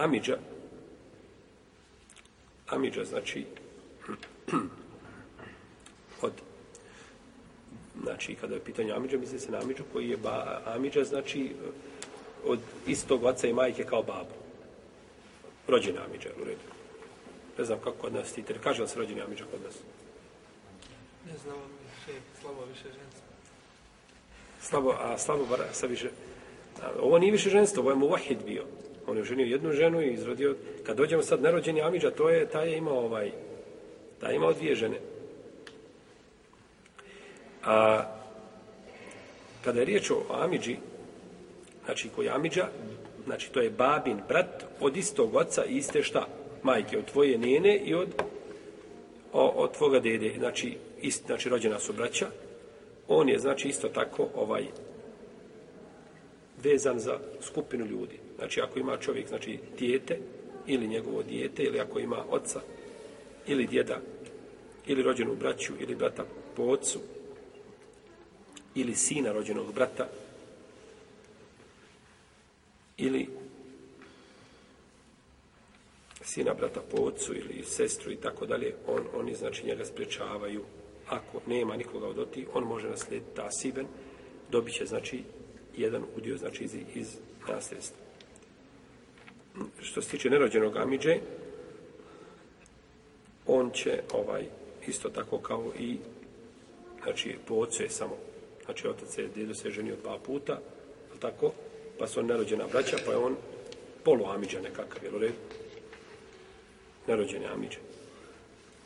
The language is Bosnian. Amidža. Amidža znači od znači kada je pitanje Amidža, misli se na Amidžu koji je ba, Amidža znači od istog oca i majke kao babu. Rođena Amidža, u redu. Ne znam kako kod nas titer. Kaže li se rođena Amidža kod nas? Ne znam, slabo više ženstvo. Slabo, a slabo bar sa više... Ovo nije više ženstvo, ovo je mu vahid bio on je oženio jednu ženu i izrodio, kad dođemo sad nerođeni Amidža, to je, taj je imao ovaj, taj je imao dvije žene. A kada je riječ o Amidži, znači koji je Amidža, znači to je babin brat od istog oca i iste šta, majke, od tvoje njene i od, o, od tvoga dede, znači, ist, znači rođena su braća, on je znači isto tako ovaj vezan za skupinu ljudi. Znači, ako ima čovjek, znači, dijete, ili njegovo dijete, ili ako ima oca, ili djeda, ili rođenu braću, ili brata po ocu, ili sina rođenog brata, ili sina brata po ocu, ili sestru, i tako dalje, on, oni, znači, njega spriječavaju. Ako nema nikoga od oti, on može naslijediti ta siben, dobit će, znači, jedan udio, znači iz, iz nasljedstva. Što se tiče nerođenog Amidže, on će ovaj isto tako kao i znači po ocu je samo znači otac je dedo se ženio dva puta al tako pa su on nerođena braća pa je on polu amiđa nekakav jel u redu nerođeni amiđa